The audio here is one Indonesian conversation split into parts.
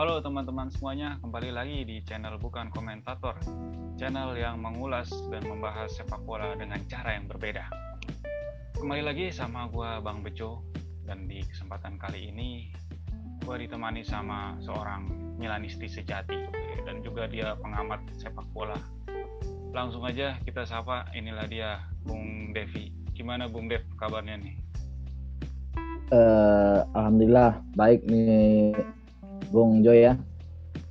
Halo teman-teman semuanya, kembali lagi di channel Bukan Komentator, channel yang mengulas dan membahas sepak bola dengan cara yang berbeda. Kembali lagi sama gue Bang Bejo, dan di kesempatan kali ini gue ditemani sama seorang Milanisti sejati, dan juga dia pengamat sepak bola. Langsung aja kita sapa, inilah dia Bung Devi. Gimana Bung Dev kabarnya nih? Uh, Alhamdulillah baik nih Bung Joy ya.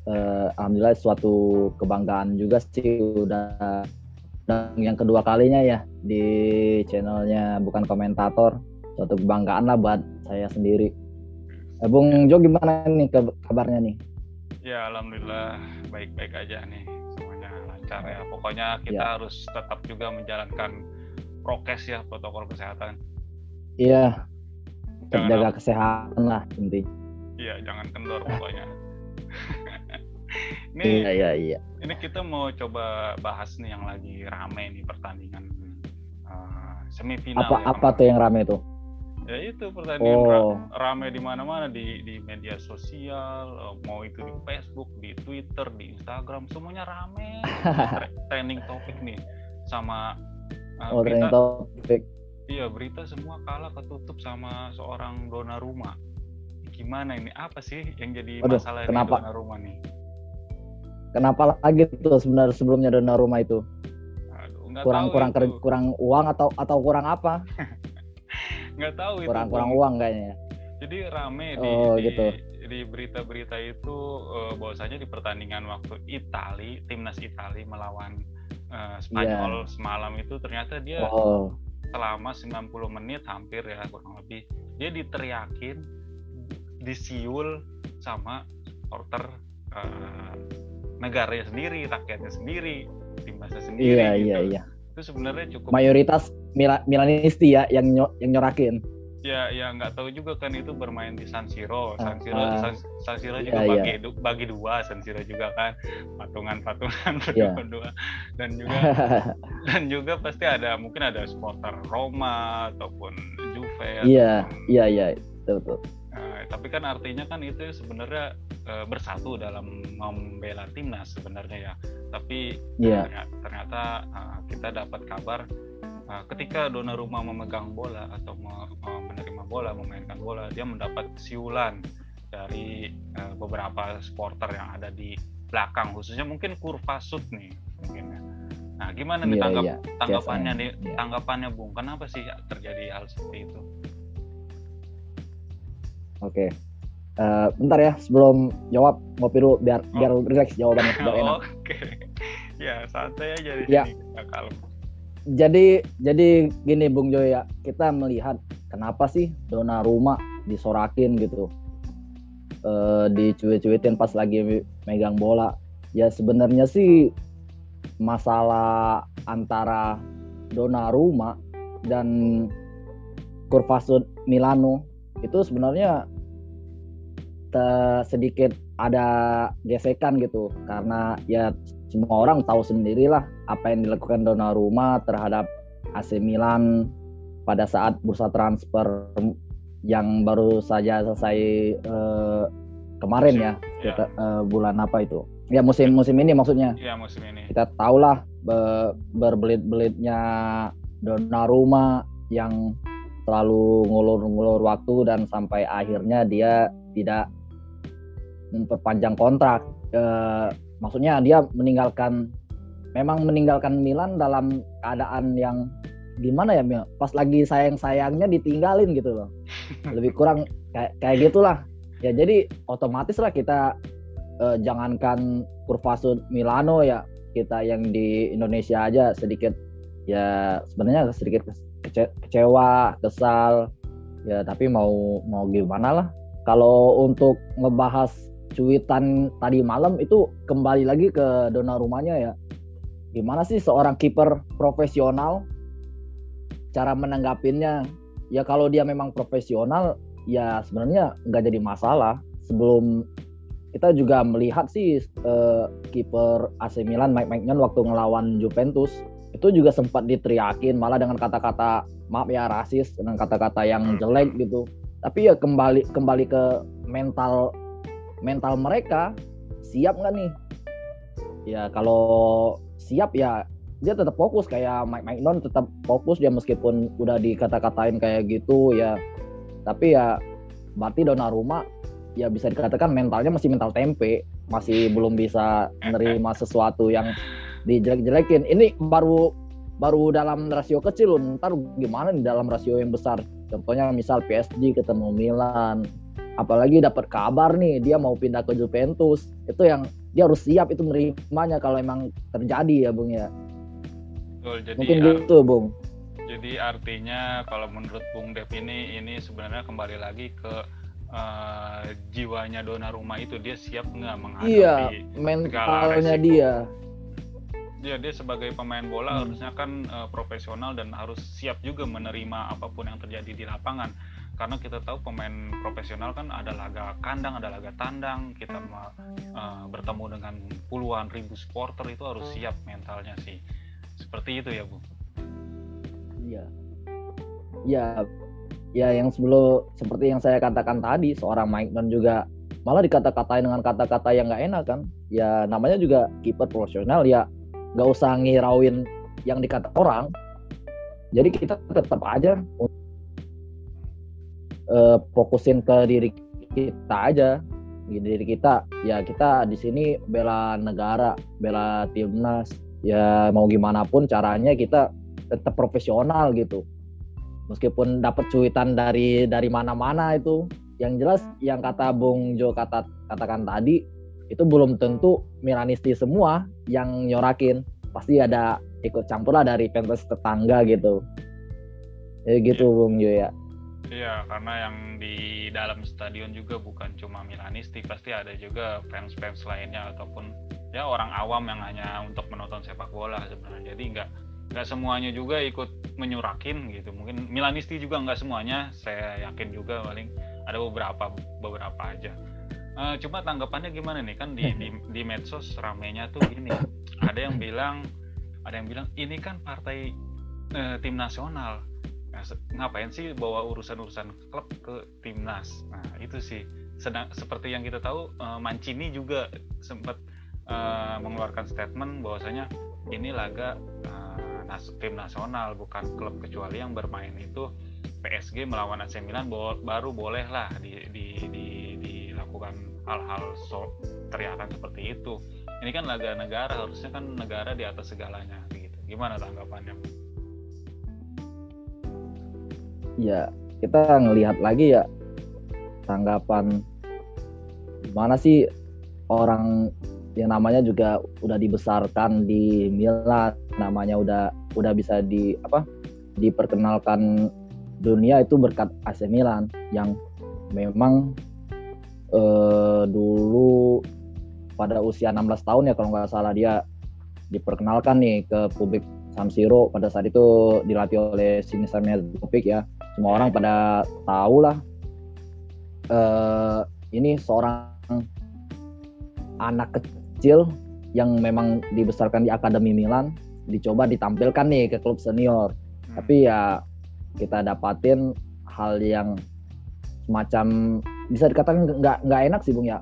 Uh, Alhamdulillah suatu kebanggaan juga sih udah yang kedua kalinya ya di channelnya bukan komentator suatu kebanggaan lah buat saya sendiri. Eh, Bung Jo gimana nih kabarnya nih? Ya alhamdulillah baik-baik aja nih semuanya lancar ya. Pokoknya kita ya. harus tetap juga menjalankan prokes ya protokol kesehatan. Iya. Jaga kesehatan lah intinya iya jangan kendor pokoknya. Ini iya iya iya. ini kita mau coba bahas nih yang lagi rame nih pertandingan uh, semifinal apa ya, apa tuh yang rame tuh? Ya itu pertandingan oh. rame di mana-mana di di media sosial eh, mau itu di Facebook di Twitter di Instagram semuanya rame. Trending topik nih sama uh, oh, berita, topik iya berita semua kalah ketutup sama seorang dona rumah gimana ini apa sih yang jadi Waduh, masalah kenapa? di rumah nih kenapa lagi tuh sebenarnya sebelumnya dana rumah itu Aduh, kurang kurang itu. kurang uang atau atau kurang apa nggak tahu kurang itu kurang uang kayaknya jadi rame di, oh, di gitu. di berita-berita itu uh, bahwasanya di pertandingan waktu Itali timnas Itali melawan uh, Spanyol yeah. semalam itu ternyata dia oh. selama 90 menit hampir ya kurang lebih dia diteriakin disiul sama supporter uh, negaranya sendiri, rakyatnya sendiri, timnasnya sendiri. Iya gitu. iya iya. Itu sebenarnya cukup. Mayoritas Mil Milanisti ya yang ny yang nyorakin. Ya ya nggak tahu juga kan itu bermain di San Siro. San Siro, uh, San, San Siro iya, juga iya, bagi iya. bagi dua San Siro juga kan patungan-patungan yeah. berdua dan juga dan juga pasti ada mungkin ada supporter Roma ataupun Juve. Iya iya iya betul betul tapi kan artinya kan itu sebenarnya e, bersatu dalam membela timnas sebenarnya ya. Tapi yeah. ternyata, ternyata e, kita dapat kabar e, ketika Donnarumma memegang bola atau me, me, menerima bola, memainkan bola, dia mendapat siulan dari e, beberapa supporter yang ada di belakang, khususnya mungkin kurva sud nih mungkin ya. Nah, gimana nih yeah, tanggap, yeah. tanggapannya nih, yeah. tanggapannya Bung? Kenapa sih terjadi hal seperti itu? Oke. Uh, bentar ya sebelum jawab ngopi dulu biar oh. biar relax jawabannya biar enak. Oke. Ya santai aja di ya. sini Jadi jadi gini Bung Joy ya kita melihat kenapa sih Dona Rumah disorakin gitu uh, dicuit-cuitin pas lagi megang bola ya sebenarnya sih masalah antara Dona Rumah dan Kurvasud Milano itu sebenarnya sedikit ada gesekan gitu. Karena ya semua orang tahu sendirilah apa yang dilakukan Donnarumma terhadap AC Milan pada saat bursa transfer yang baru saja selesai uh, kemarin ya, ya. Kita, uh, bulan apa itu? Ya musim musim ini maksudnya. Ya musim ini. Kita tahulah be, berbelit-belitnya Donnarumma yang selalu ngulur-ngulur waktu dan sampai akhirnya dia tidak memperpanjang kontrak. E, maksudnya dia meninggalkan memang meninggalkan Milan dalam keadaan yang gimana ya Mil? Pas lagi sayang-sayangnya ditinggalin gitu loh. Lebih kurang kayak kayak gitulah. Ya jadi otomatis lah kita e, jangankan Kurvasud Milano ya kita yang di Indonesia aja sedikit ya sebenarnya sedikit kece kecewa, kesal. Ya tapi mau mau gimana lah. Kalau untuk ngebahas cuitan tadi malam itu kembali lagi ke dona rumahnya ya. Gimana sih seorang kiper profesional cara menanggapinnya? Ya kalau dia memang profesional ya sebenarnya nggak jadi masalah. Sebelum kita juga melihat sih uh, kiper AC Milan Mike Maignan waktu ngelawan Juventus itu juga sempat diteriakin malah dengan kata-kata maaf ya rasis dengan kata-kata yang hmm. jelek gitu. Tapi ya kembali kembali ke mental mental mereka siap nggak nih? Ya kalau siap ya dia tetap fokus kayak Mike Mike Non tetap fokus dia meskipun udah dikata-katain kayak gitu ya. Tapi ya berarti Donnarumma ya bisa dikatakan mentalnya masih mental tempe masih belum bisa menerima sesuatu yang dijelek-jelekin. Ini baru baru dalam rasio kecil loh. Ntar gimana nih dalam rasio yang besar? Contohnya misal PSG ketemu Milan apalagi dapat kabar nih dia mau pindah ke Juventus. Itu yang dia harus siap itu menerimanya kalau emang terjadi ya Bung ya. Betul, jadi mungkin gitu Bung. Jadi artinya kalau menurut Bung Dev ini ini sebenarnya kembali lagi ke uh, jiwanya Donnarumma itu dia siap nggak menghadapi iya, mentalnya dia dia dia sebagai pemain bola hmm. harusnya kan uh, profesional dan harus siap juga menerima apa pun yang terjadi di lapangan karena kita tahu pemain profesional kan ada laga kandang, ada laga tandang, kita uh, bertemu dengan puluhan ribu supporter itu harus siap mentalnya sih. Seperti itu ya, Bu. Iya. Ya, ya yang sebelum seperti yang saya katakan tadi, seorang Mike dan juga malah dikata-katain dengan kata-kata yang nggak enak kan. Ya namanya juga kiper profesional ya nggak usah ngirauin yang dikata orang. Jadi kita tetap aja uh, fokusin ke diri kita aja. Di diri kita ya kita di sini bela negara bela timnas. Ya mau gimana pun caranya kita tetap profesional gitu. Meskipun dapat cuitan dari dari mana-mana itu. Yang jelas yang kata Bung Jo kata katakan tadi itu belum tentu Milanisti semua yang nyorakin pasti ada ikut campur lah dari fans tetangga gitu ya gitu Bung Jo ya Iya, karena yang di dalam stadion juga bukan cuma Milanisti, pasti ada juga fans-fans lainnya ataupun ya orang awam yang hanya untuk menonton sepak bola sebenarnya. Jadi nggak nggak semuanya juga ikut menyurakin gitu. Mungkin Milanisti juga nggak semuanya, saya yakin juga paling ada beberapa beberapa aja. Uh, cuma tanggapannya gimana nih kan di, di di medsos ramenya tuh ini ada yang bilang ada yang bilang ini kan partai uh, tim nasional Nah, ngapain sih bawa urusan-urusan klub ke timnas? Nah, itu sih. Sedang seperti yang kita tahu, uh, Mancini juga sempat uh, mengeluarkan statement bahwasanya ini laga uh, nas tim nasional bukan klub kecuali yang bermain itu PSG melawan AC Milan baru boleh lah di, di, di, dilakukan hal-hal so, teriakan seperti itu. Ini kan laga negara harusnya kan negara di atas segalanya gitu. Gimana tanggapannya? ya kita ngelihat lagi ya tanggapan gimana sih orang yang namanya juga udah dibesarkan di Milan namanya udah udah bisa di apa diperkenalkan dunia itu berkat AC Milan yang memang eh, dulu pada usia 16 tahun ya kalau nggak salah dia diperkenalkan nih ke publik San Siro pada saat itu dilatih oleh Sinisa Topik ya semua orang pada tahu lah uh, ini seorang anak kecil yang memang dibesarkan di Akademi Milan dicoba ditampilkan nih ke klub senior hmm. tapi ya kita dapatin hal yang semacam bisa dikatakan nggak nggak enak sih bung ya.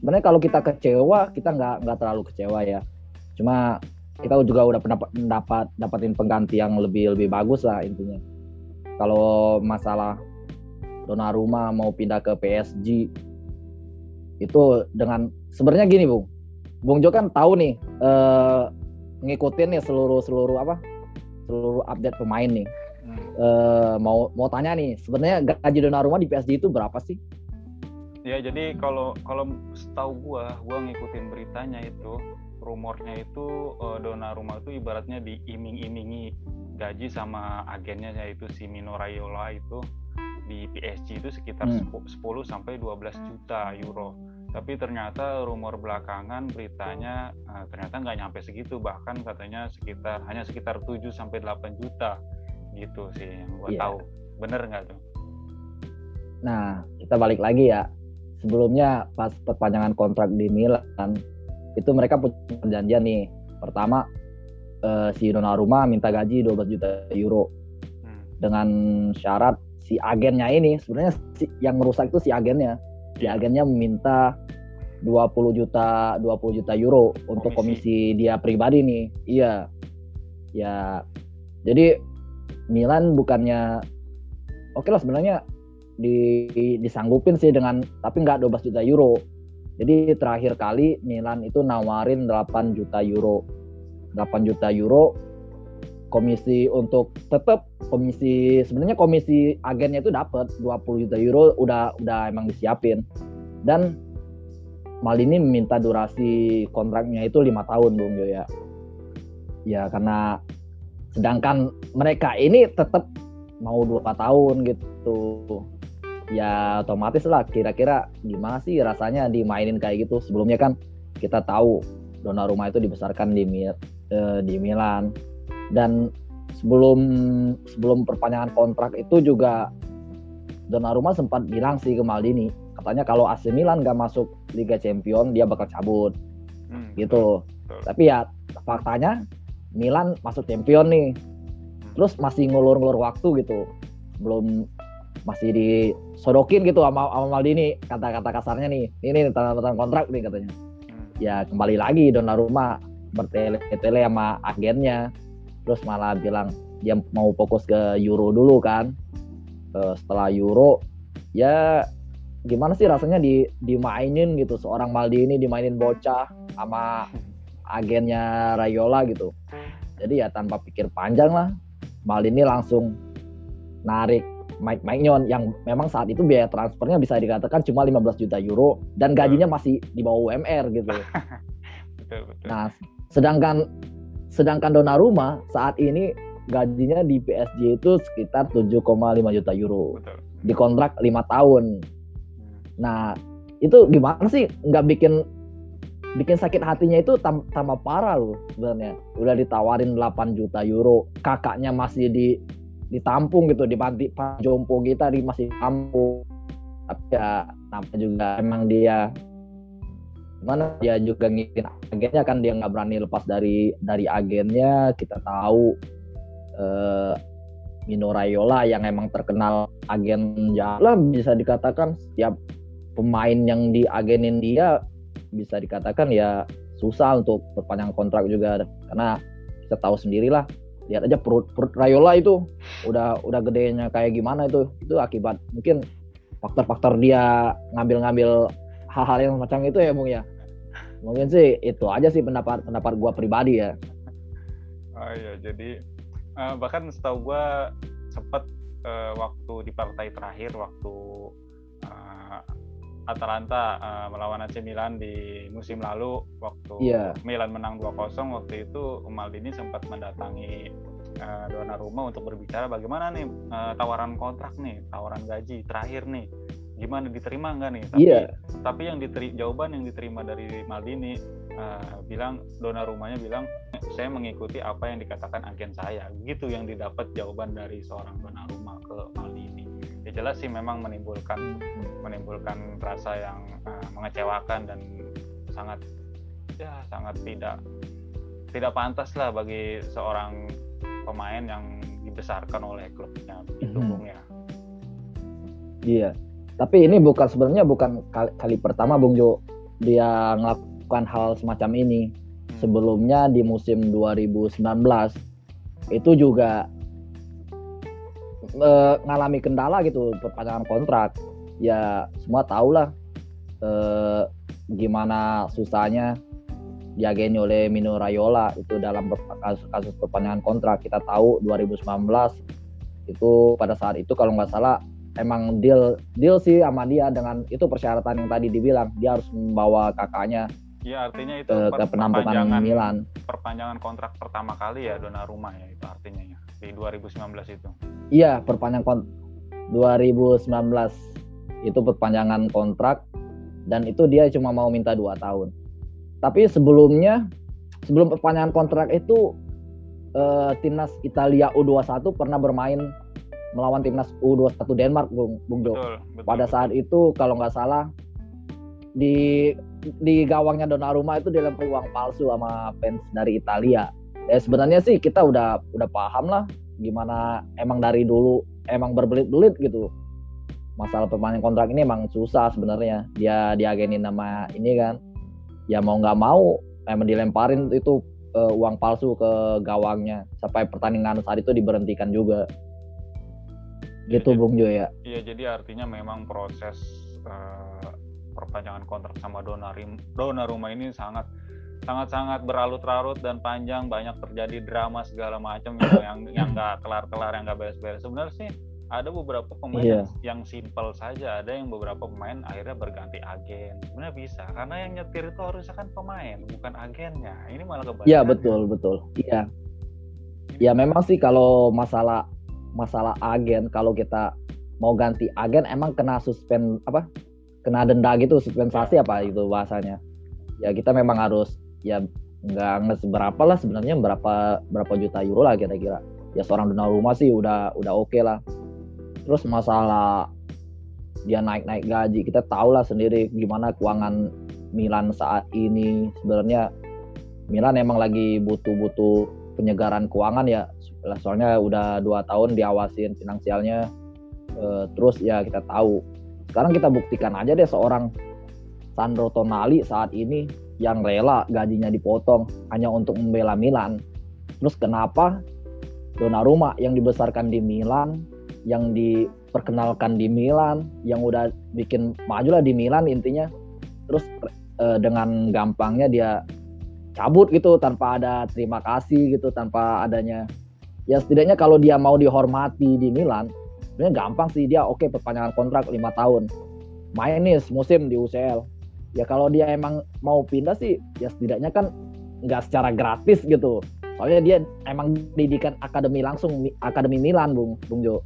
Sebenarnya kalau kita kecewa kita nggak nggak terlalu kecewa ya. Cuma kita juga udah pendapat dapat dapatin pengganti yang lebih lebih bagus lah intinya. Kalau masalah Donnarumma mau pindah ke PSG itu dengan sebenarnya gini Bung. Bung Jo kan tahu nih eh, ngikutin nih seluruh seluruh apa seluruh update pemain nih. Eh, mau mau tanya nih sebenarnya gaji Donnarumma di PSG itu berapa sih ya jadi kalau kalau setahu gua gua ngikutin beritanya itu rumornya itu uh, Donnarumma itu ibaratnya diiming-imingi gaji sama agennya yaitu si Mino Raiola itu di PSG itu sekitar hmm. 10 sampai 12 juta euro. Tapi ternyata rumor belakangan beritanya uh, ternyata nggak nyampe segitu bahkan katanya sekitar hanya sekitar 7 sampai 8 juta gitu sih yang gue yeah. tahu. Bener nggak tuh? Nah, kita balik lagi ya. Sebelumnya pas perpanjangan kontrak di Milan itu mereka punya perjanjian nih. Pertama uh, si Donnarumma minta gaji 12 juta euro hmm. dengan syarat si agennya ini sebenarnya si, yang merusak itu si agennya si iya. agennya meminta 20 juta 20 juta euro untuk komisi, komisi dia pribadi nih. Iya. Ya. Jadi Milan bukannya oke okay lah sebenarnya di, disanggupin sih dengan tapi nggak 12 juta euro. Jadi terakhir kali Milan itu nawarin 8 juta euro. 8 juta euro komisi untuk tetap komisi sebenarnya komisi agennya itu dapat 20 juta euro udah udah emang disiapin dan Maldini minta durasi kontraknya itu lima tahun Bung ya ya karena sedangkan mereka ini tetap mau dua tahun gitu ya otomatis lah kira-kira gimana sih rasanya dimainin kayak gitu. Sebelumnya kan kita tahu Donnarumma itu dibesarkan di eh, di Milan. Dan sebelum sebelum perpanjangan kontrak itu juga Donnarumma sempat bilang sih ke Maldini katanya kalau AC Milan gak masuk Liga Champion dia bakal cabut. Hmm, gitu. betul. tapi ya faktanya Milan masuk Champion nih. Hmm. terus masih ngulur-ngulur waktu gitu. Belum masih disodokin gitu sama, sama Maldini. Kata-kata kasarnya nih ini tanda tanda kontrak nih katanya. Hmm. ya kembali lagi Donnarumma bertele-tele sama agennya. Terus malah bilang dia mau fokus ke Euro dulu kan. Uh, setelah Euro ya gimana sih rasanya di dimainin gitu? Seorang Maldini dimainin bocah sama agennya Rayola gitu. Jadi ya tanpa pikir panjang lah Maldini langsung narik Mike Maignan yang memang saat itu biaya transfernya bisa dikatakan cuma 15 juta euro dan gajinya masih di bawah UMR gitu. betul, betul. Nah, sedangkan Sedangkan Donnarumma saat ini gajinya di PSG itu sekitar 7,5 juta euro. Betul. Di kontrak lima tahun. Nah, itu gimana sih nggak bikin bikin sakit hatinya itu tam, tambah parah loh sebenarnya. Udah ditawarin 8 juta euro, kakaknya masih di ditampung gitu di panti jompo kita di masih tampung. Tapi ya nampak juga emang dia mana dia juga ngikin agennya kan dia nggak berani lepas dari dari agennya kita tahu eh, Mino Raiola yang emang terkenal agen jalan bisa dikatakan setiap pemain yang diagenin dia bisa dikatakan ya susah untuk perpanjang kontrak juga karena kita tahu sendirilah lihat aja perut perut Rayola itu udah udah gedenya kayak gimana itu itu akibat mungkin faktor-faktor dia ngambil-ngambil hal-hal yang macam itu ya Bung ya. Mungkin sih itu aja sih pendapat pendapat gue pribadi ya. Oh iya jadi uh, bahkan setahu gue sempet uh, waktu di partai terakhir waktu Atalanta uh, melawan AC Milan di musim lalu waktu yeah. Milan menang 2-0 waktu itu Maldini sempat mendatangi uh, Donnarumma untuk berbicara bagaimana nih uh, tawaran kontrak nih, tawaran gaji terakhir nih gimana diterima nggak nih tapi yeah. tapi yang diteri jawaban yang diterima dari Maldini uh, bilang dona rumahnya bilang saya mengikuti apa yang dikatakan agen saya gitu yang didapat jawaban dari seorang dona rumah ke Maldini ya jelas sih memang menimbulkan menimbulkan rasa yang uh, mengecewakan dan sangat ya sangat tidak tidak pantas lah bagi seorang pemain yang dibesarkan oleh klubnya itu mm -hmm. ya iya tapi ini bukan sebenarnya bukan kali, kali pertama Bung Jo dia melakukan hal semacam ini. Hmm. Sebelumnya di musim 2019 itu juga e, ngalami kendala gitu perpanjangan kontrak. Ya semua tahu lah e, gimana susahnya diageni oleh Mino Raiola itu dalam kasus, kasus perpanjangan kontrak. Kita tahu 2019 itu pada saat itu kalau nggak salah emang deal deal sih sama dia dengan itu persyaratan yang tadi dibilang dia harus membawa kakaknya Iya artinya itu ke, ke penampungan Milan. Perpanjangan kontrak pertama kali ya Donnarumma ya itu artinya ya di 2019 itu. Iya perpanjangan kont 2019 itu perpanjangan kontrak dan itu dia cuma mau minta dua tahun. Tapi sebelumnya sebelum perpanjangan kontrak itu eh, timnas Italia U21 pernah bermain melawan timnas U21 Denmark Bung Bung Do. Betul, betul, Pada saat itu kalau nggak salah di di gawangnya Donnarumma itu dilempari uang palsu sama fans dari Italia. Ya sebenarnya sih kita udah udah paham lah gimana emang dari dulu emang berbelit-belit gitu. masalah perpanjangan kontrak ini emang susah sebenarnya. Dia diagenin nama ini kan. Ya mau nggak mau emang dilemparin itu uh, uang palsu ke gawangnya sampai pertandingan saat itu diberhentikan juga. Gitu jadi, Bung Jo ya. Iya jadi artinya memang proses uh, perpanjangan kontrak sama Dona Rumah ini sangat sangat-sangat berlarut-larut dan panjang banyak terjadi drama segala macam gitu, yang yang nggak kelar-kelar yang nggak beres-beres. Sebenarnya sih ada beberapa pemain yeah. yang simple saja. Ada yang beberapa pemain akhirnya berganti agen. Sebenarnya bisa karena yang nyetir itu harusnya kan pemain bukan agennya. Ini malah kebalikan iya betul betul. Iya. Ya memang sih kalau masalah masalah agen kalau kita mau ganti agen emang kena suspend apa? Kena denda gitu suspensasi ya. apa itu bahasanya? Ya kita memang harus ya nggak nggak seberapa lah sebenarnya berapa berapa juta euro lah kira-kira. Ya seorang rumah sih udah udah oke okay lah. Terus masalah dia naik-naik gaji kita tahu lah sendiri gimana keuangan Milan saat ini. Sebenarnya Milan emang lagi butuh-butuh penyegaran keuangan ya. Soalnya udah dua tahun diawasin finansialnya. E, terus ya kita tahu. Sekarang kita buktikan aja deh seorang Sandro Tonali saat ini yang rela gajinya dipotong hanya untuk membela Milan terus kenapa Donnarumma yang dibesarkan di Milan yang diperkenalkan di Milan, yang udah bikin maju lah di Milan intinya. Terus e, dengan gampangnya dia cabut gitu tanpa ada terima kasih gitu, tanpa adanya ya setidaknya kalau dia mau dihormati di Milan, sebenarnya gampang sih dia oke okay, perpanjangan kontrak lima tahun. Main nih musim di UCL. Ya kalau dia emang mau pindah sih ya setidaknya kan nggak secara gratis gitu. Soalnya dia emang didikan akademi langsung akademi Milan, Bung Bung Jo.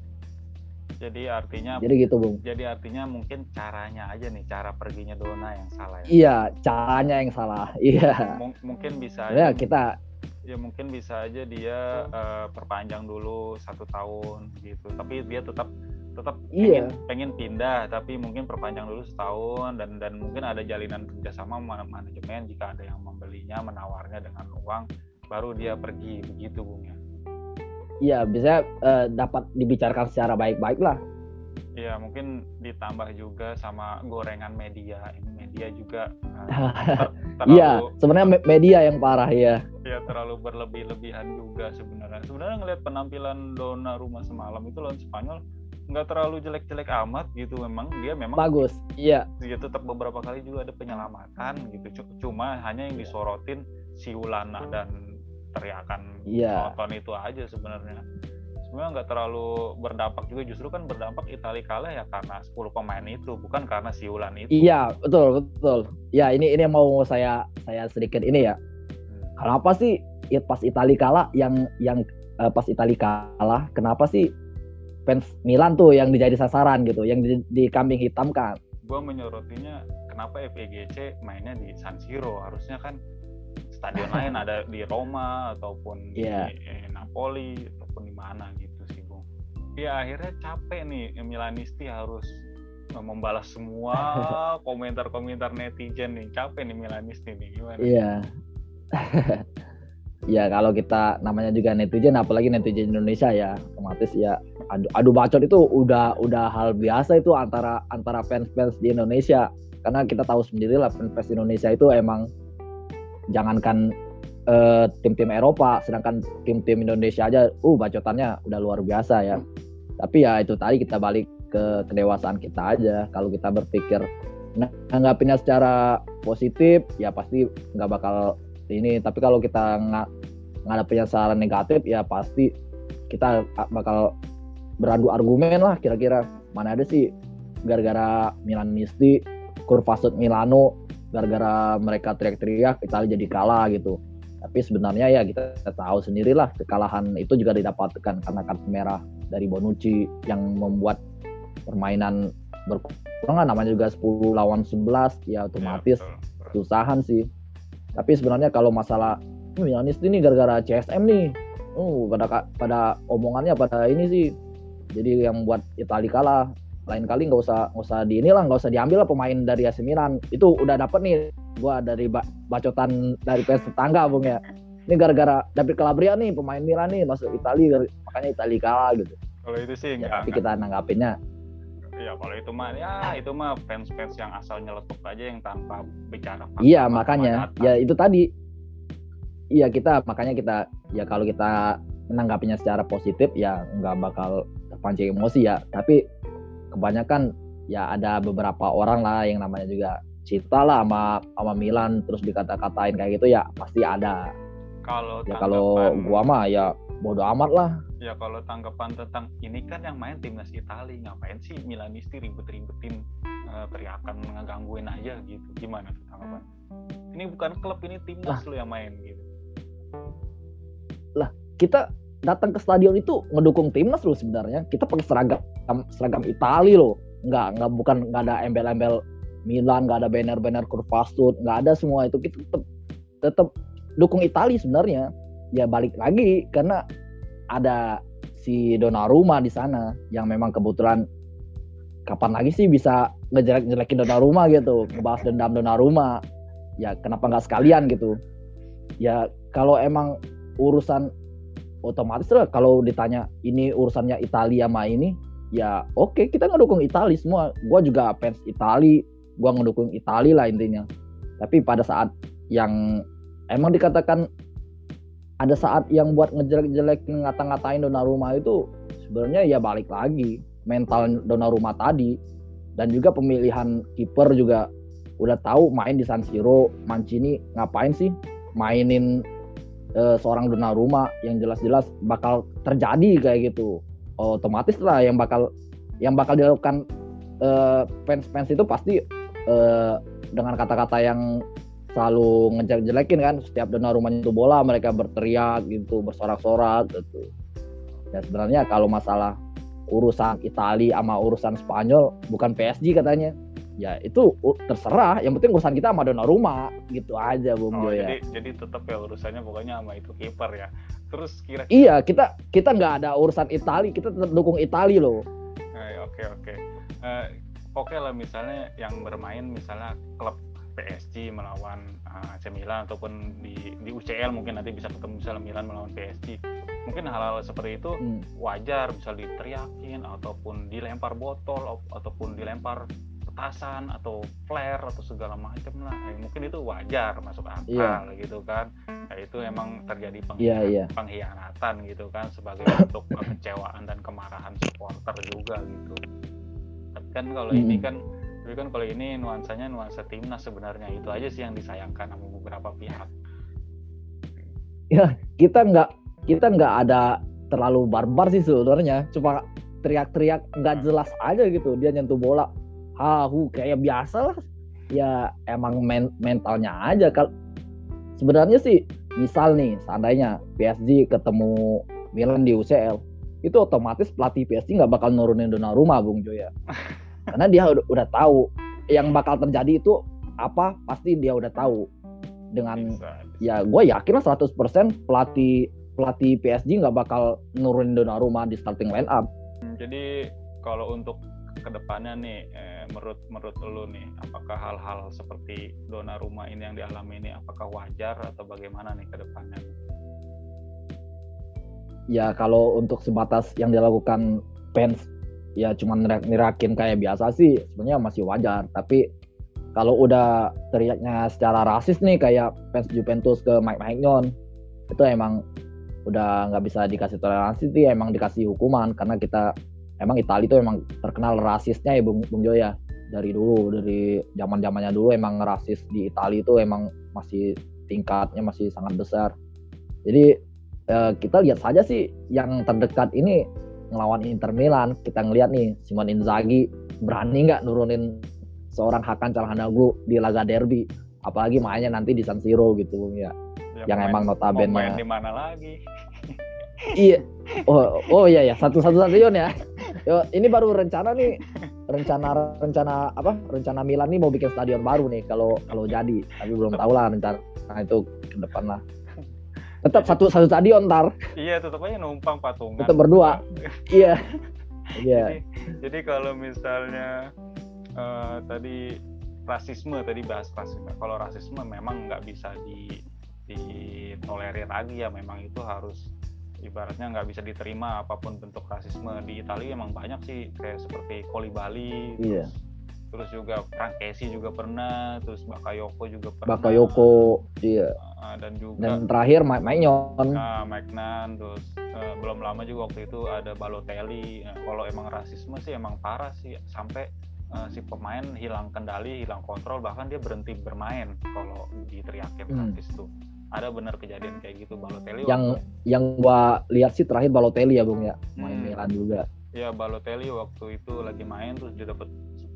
Jadi artinya Jadi gitu, Bung. Jadi artinya mungkin caranya aja nih, cara perginya Dona yang salah ya. Iya, caranya yang salah. Iya. M mungkin bisa ya kita ya mungkin bisa aja dia uh, perpanjang dulu satu tahun gitu. Tapi dia tetap tetap iya. pengen, pengen pindah tapi mungkin perpanjang dulu setahun dan dan mungkin ada jalinan kerjasama manajemen jika ada yang membelinya menawarnya dengan uang baru dia pergi begitu bung ya Iya, bisa uh, dapat dibicarakan secara baik-baik lah. Iya, mungkin ditambah juga sama gorengan media. Media juga uh, terlalu Iya, sebenarnya media yang parah ya. Iya, terlalu berlebih-lebihan juga sebenarnya. Sebenarnya ngelihat penampilan Dona rumah semalam itu lawan Spanyol nggak terlalu jelek-jelek amat gitu memang dia memang bagus iya. Dia tetap beberapa kali juga ada penyelamatan gitu cuma hanya yang disorotin si Ulana dan teriakan yeah. nonton itu aja sebenarnya. Sebenarnya nggak terlalu berdampak juga justru kan berdampak Italia kalah ya karena 10 pemain itu bukan karena siulan itu. Iya betul betul. Ya ini ini mau saya saya sedikit ini ya. Hmm. kenapa sih pas Italia kalah yang yang uh, pas Italia kalah kenapa sih fans Milan tuh yang dijadi sasaran gitu yang di, di kambing hitam kan gue menyorotinya kenapa FEGC mainnya di San Siro harusnya kan stadion lain ada di Roma ataupun yeah. di eh, Napoli ataupun di mana gitu sih Bung. Ya akhirnya capek nih Milanisti harus eh, membalas semua komentar-komentar netizen nih. Capek nih Milanisti nih gimana? Iya. ya kalau kita namanya juga netizen apalagi netizen Indonesia ya otomatis ya adu adu bacot itu udah udah hal biasa itu antara antara fans-fans di Indonesia karena kita tahu sendiri lah fans Indonesia itu emang jangankan uh, tim-tim Eropa, sedangkan tim-tim Indonesia aja, uh bacotannya udah luar biasa ya. Tapi ya itu tadi kita balik ke kedewasaan kita aja. Kalau kita berpikir nanggapinnya secara positif, ya pasti nggak bakal ini. Tapi kalau kita nggak ngadapinnya secara negatif, ya pasti kita bakal beradu argumen lah kira-kira. Mana ada sih gara-gara Milan Misti, Kurvasut Milano gara-gara mereka teriak-teriak Italia jadi kalah gitu. Tapi sebenarnya ya kita tahu sendirilah kekalahan itu juga didapatkan karena kartu merah dari Bonucci yang membuat permainan berkurang. Namanya juga 10 lawan 11 ya otomatis ya, susahan sih. Tapi sebenarnya kalau masalah Milanis ini gara-gara CSM nih. Uh pada pada omongannya pada ini sih jadi yang buat Italia kalah lain kali nggak usah nggak usah di inilah nggak usah diambil lah pemain dari AC Milan. Itu udah dapet nih gua dari bacotan dari fans tetangga bung ya. Ini gara-gara David Calabria nih pemain Milan nih masuk Italia makanya Italia kalah gitu. Kalau itu sih ya, tapi kita nanggapinnya. Ya kalau itu mah ya itu mah fans fans yang asal nyeletuk aja yang tanpa bicara iya makanya. ya itu tadi. Iya kita makanya kita ya kalau kita menanggapinya secara positif ya nggak bakal terpancing emosi ya. Tapi kebanyakan ya ada beberapa orang lah yang namanya juga cinta lah sama sama Milan terus dikata-katain kayak gitu ya pasti ada. Kalau ya kalau gua mah ya bodo amat lah. Ya kalau tanggapan tentang ini kan yang main timnas Italia ngapain sih Milanisti ribet-ribetin uh, teriakan ngegangguin aja gitu? Gimana tuh tanggapan? Ini bukan klub ini timnas lo yang main gitu. Lah kita datang ke stadion itu ngedukung timnas lo sebenarnya kita pakai seragam seragam Italia loh nggak nggak bukan nggak ada embel-embel Milan nggak ada banner-banner Kurvasut nggak ada semua itu kita tetap tetap dukung Italia sebenarnya ya balik lagi karena ada si Donnarumma di sana yang memang kebetulan kapan lagi sih bisa ngejelek-jelekin Donnarumma gitu, ngebahas dendam Donnarumma. Ya kenapa nggak sekalian gitu? Ya kalau emang urusan otomatis lah kalau ditanya ini urusannya Italia sama ini, ya oke okay, kita ngedukung Italia semua. Gua juga fans Italia, gua ngedukung Italia lah intinya. Tapi pada saat yang emang dikatakan ada saat yang buat ngejelek-jelek ngata-ngatain Donnarumma itu sebenarnya ya balik lagi mental Donnarumma tadi dan juga pemilihan kiper juga udah tahu main di San Siro Mancini ngapain sih mainin uh, seorang Donnarumma yang jelas-jelas bakal terjadi kayak gitu. Otomatis lah yang bakal yang bakal dilakukan uh, fans-fans itu pasti uh, dengan kata-kata yang selalu ngejelek-jelekin kan setiap dona rumahnya itu bola mereka berteriak gitu bersorak-sorak gitu. Ya sebenarnya kalau masalah urusan Italia sama urusan Spanyol bukan PSG katanya ya itu terserah. Yang penting urusan kita sama rumah. Gitu aja Bung oh, Joya. jadi jadi tetap ya urusannya pokoknya sama itu kiper ya. Terus kira, -kira iya kita kita nggak ada urusan Italia kita tetap dukung Italia loh. Eh, oke oke. Uh, oke lah misalnya yang bermain misalnya klub PSG melawan uh, AC Milan ataupun di di UCL mungkin nanti bisa ketemu misalnya Milan melawan PSG mungkin hal-hal seperti itu hmm. wajar bisa diteriakin ataupun dilempar botol ataupun dilempar petasan atau flare atau segala macam lah ya, mungkin itu wajar masuk akal yeah. gitu kan nah, itu emang terjadi pengkhianatan, yeah, yeah. pengkhianatan gitu kan sebagai bentuk kekecewaan dan kemarahan supporter juga gitu tapi kan kalau hmm. ini kan tapi kan kalau ini nuansanya nuansa timnas sebenarnya itu aja sih yang disayangkan sama beberapa pihak ya kita nggak kita nggak ada terlalu barbar sih sebenarnya cuma teriak-teriak nggak hmm. jelas aja gitu dia nyentuh bola hahu kayak biasa lah. Ya emang men mentalnya aja. Kalau sebenarnya sih misal nih seandainya PSG ketemu Milan di UCL itu otomatis pelatih PSG nggak bakal nurunin Donnarumma Bung Joya. Karena dia udah, udah tahu yang bakal terjadi itu apa pasti dia udah tahu. Dengan ya gue yakin lah 100% pelatih pelatih PSG nggak bakal nurunin Donnarumma di starting line up. Jadi kalau untuk ke depannya nih, eh, menurut menurut lo nih, apakah hal-hal seperti Donnarumma ini yang dialami ini apakah wajar atau bagaimana nih ke depannya? Ya kalau untuk sebatas yang dilakukan fans ya cuma nirakin kayak biasa sih sebenarnya masih wajar tapi kalau udah teriaknya secara rasis nih kayak fans Juventus ke Mike Maignan itu emang udah nggak bisa dikasih toleransi sih emang dikasih hukuman karena kita emang Italia itu emang terkenal rasisnya ya Bung, Bung Joya. Dari dulu dari zaman zamannya dulu emang rasis di Italia itu emang masih tingkatnya masih sangat besar. Jadi eh, kita lihat saja sih yang terdekat ini ngelawan Inter Milan. Kita ngelihat nih Simon Inzaghi berani nggak nurunin seorang Hakan Calhanoglu di laga derby? Apalagi mainnya nanti di San Siro gitu ya, ya yang main, emang notabene main di mana lagi? Iya. Oh oh iya ya. Satu satu stadion ya Yo, ini baru rencana nih. Rencana rencana apa? Rencana Milan nih mau bikin stadion baru nih kalau kalau jadi. Tapi belum tahu lah rencana nah, itu ke depan lah. Tetap satu satu stadion ntar. Iya tetap aja numpang patungan. Tetap berdua. Iya. Iya. Jadi, jadi kalau misalnya uh, tadi rasisme tadi bahas rasisme. Kalau rasisme memang nggak bisa di ditolerir lagi ya. Memang itu harus ibaratnya nggak bisa diterima apa pun bentuk rasisme di Italia emang banyak sih kayak seperti Koli Bali iya. terus, terus juga Frankesi juga pernah terus Bakayoko juga pernah. Bakayoko iya. Uh, dan juga dan terakhir Mike Maignan. Nah, Mike Nan terus uh, belum lama juga waktu itu ada Balotelli. Nah, kalau emang rasisme sih emang parah sih sampai uh, si pemain hilang kendali hilang kontrol bahkan dia berhenti bermain kalau diteriakin hmm. rasis tuh ada benar kejadian kayak gitu Balotelli yang waktu... yang gua lihat sih terakhir Balotelli ya Bung ya. Main hmm. Milan juga. Ya Balotelli waktu itu lagi main terus dia dapat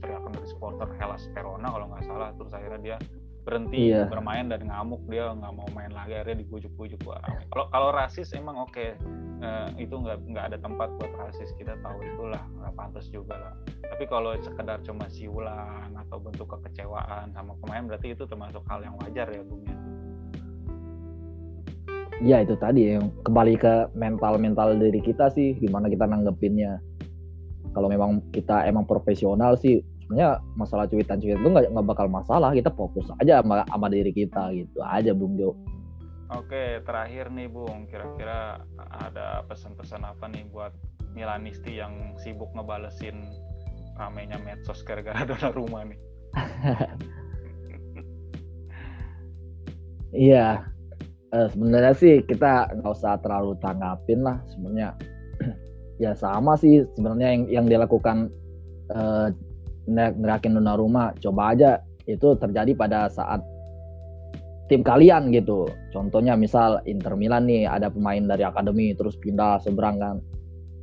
teriakan dari supporter Hellas Verona kalau nggak salah. Terus akhirnya dia berhenti iya. bermain dan ngamuk. Dia nggak mau main lagi akhirnya dibujuk-bujuk. Kalau kalau rasis emang oke. Okay. uh, itu nggak nggak ada tempat buat rasis. Kita tahu itulah nggak pantas juga lah. Tapi kalau sekedar cuma siulan atau bentuk kekecewaan sama pemain berarti itu termasuk hal yang wajar ya bung ya ya itu tadi yang kembali ke mental mental diri kita sih gimana kita nanggepinnya. Kalau memang kita emang profesional sih sebenarnya masalah cuitan-cuitan itu nggak bakal masalah. Kita fokus aja sama, sama diri kita gitu aja Bung Jo. Oke terakhir nih Bung. Kira-kira ada pesan-pesan apa nih buat Milanisti yang sibuk ngebalesin ramenya medsos gara-gara rumah nih? Iya, uh, sebenarnya sih kita nggak usah terlalu tanggapin lah sebenarnya. Ya sama sih sebenarnya yang yang dilakukan uh, ngerakin rumah. Coba aja itu terjadi pada saat tim kalian gitu. Contohnya misal Inter Milan nih ada pemain dari akademi terus pindah seberang kan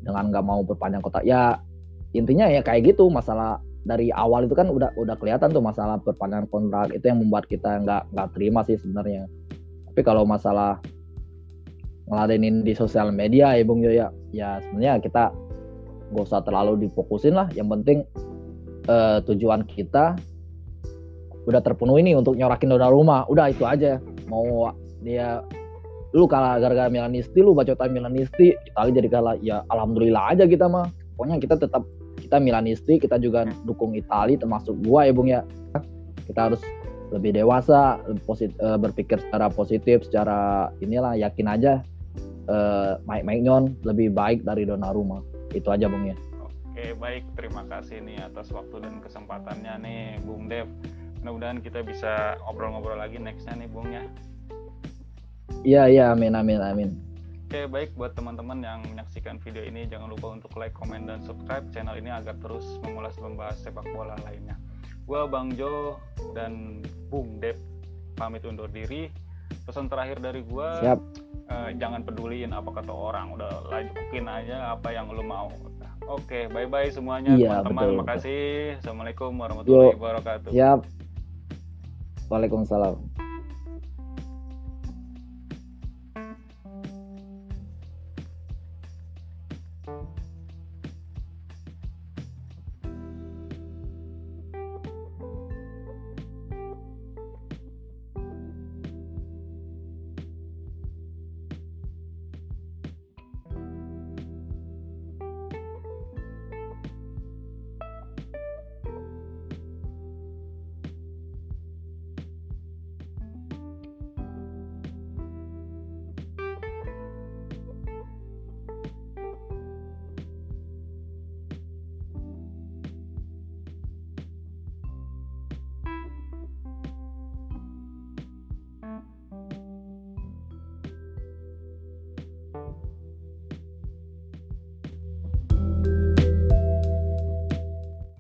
dengan nggak mau berpanjang kotak. Ya intinya ya kayak gitu. Masalah dari awal itu kan udah udah kelihatan tuh masalah perpanjangan kontrak itu yang membuat kita nggak nggak terima sih sebenarnya tapi kalau masalah ngeladenin di sosial media ya Bung Jo ya, ya sebenarnya kita gak usah terlalu difokusin lah. Yang penting uh, tujuan kita udah terpenuhi nih untuk nyorakin donor rumah. Udah itu aja. Mau dia lu kalah gara-gara Milanisti, lu bacotan Milanisti, Italia jadi kalah. Ya alhamdulillah aja kita mah. Pokoknya kita tetap kita Milanisti, kita juga dukung Italia termasuk gua ya Bung ya. Kita harus lebih dewasa, posit, uh, berpikir secara positif, secara inilah yakin aja uh, Mike Maignan lebih baik dari Donnarumma. Itu aja Bung ya. Oke, baik. Terima kasih nih atas waktu dan kesempatannya nih Bung Dev. Mudah-mudahan kita bisa ngobrol-ngobrol lagi nextnya nih Bung ya. Iya, iya, amin, amin, amin. Oke, baik buat teman-teman yang menyaksikan video ini, jangan lupa untuk like, komen, dan subscribe channel ini agar terus mengulas membahas sepak bola lainnya. Gue Bang Jo dan Bung Dep pamit undur diri. Pesan terakhir dari gue, uh, jangan peduliin apa kata orang. Udah lakuin aja apa yang lo mau. Oke, okay, bye-bye semuanya iya, teman-teman. Makasih. Assalamualaikum warahmatullahi Yo. wabarakatuh. Siap. Waalaikumsalam.